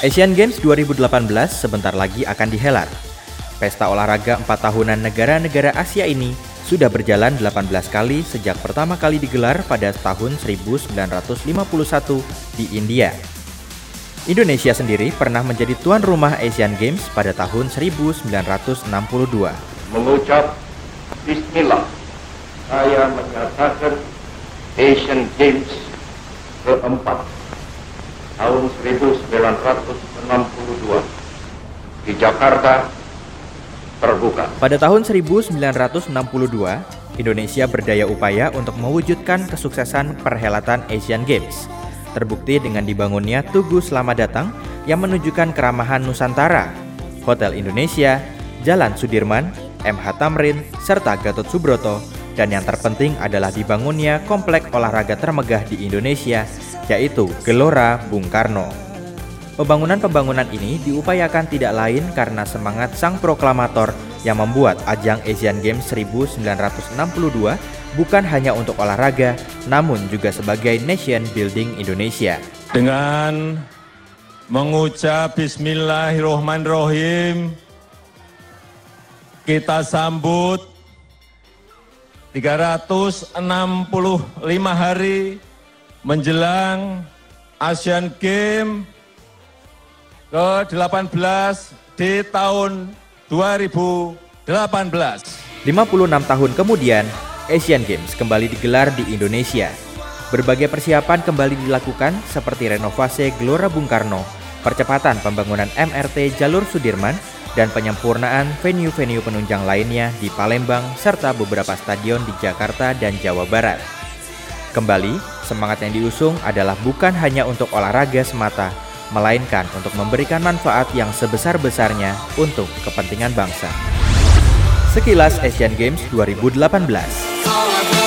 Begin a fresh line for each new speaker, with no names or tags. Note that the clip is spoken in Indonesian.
Asian Games 2018 sebentar lagi akan dihelat. Pesta olahraga empat tahunan negara-negara Asia ini sudah berjalan 18 kali sejak pertama kali digelar pada tahun 1951 di India. Indonesia sendiri pernah menjadi tuan rumah Asian Games pada tahun 1962.
Mengucap Bismillah, saya menyatakan Asian Games keempat tahun 1962 di Jakarta terbuka.
Pada tahun 1962, Indonesia berdaya upaya untuk mewujudkan kesuksesan perhelatan Asian Games. Terbukti dengan dibangunnya Tugu Selamat Datang yang menunjukkan keramahan Nusantara, Hotel Indonesia, Jalan Sudirman, MH Tamrin, serta Gatot Subroto, dan yang terpenting adalah dibangunnya komplek olahraga termegah di Indonesia yaitu Gelora Bung Karno. Pembangunan-pembangunan ini diupayakan tidak lain karena semangat sang proklamator yang membuat ajang Asian Games 1962 bukan hanya untuk olahraga, namun juga sebagai nation building Indonesia.
Dengan mengucap Bismillahirrahmanirrahim, kita sambut 365 hari menjelang Asian Games ke-18 di tahun 2018.
56 tahun kemudian, Asian Games kembali digelar di Indonesia. Berbagai persiapan kembali dilakukan seperti renovasi Gelora Bung Karno, percepatan pembangunan MRT Jalur Sudirman, dan penyempurnaan venue-venue penunjang lainnya di Palembang serta beberapa stadion di Jakarta dan Jawa Barat. Kembali, semangat yang diusung adalah bukan hanya untuk olahraga semata, melainkan untuk memberikan manfaat yang sebesar-besarnya untuk kepentingan bangsa. Sekilas Asian Games 2018.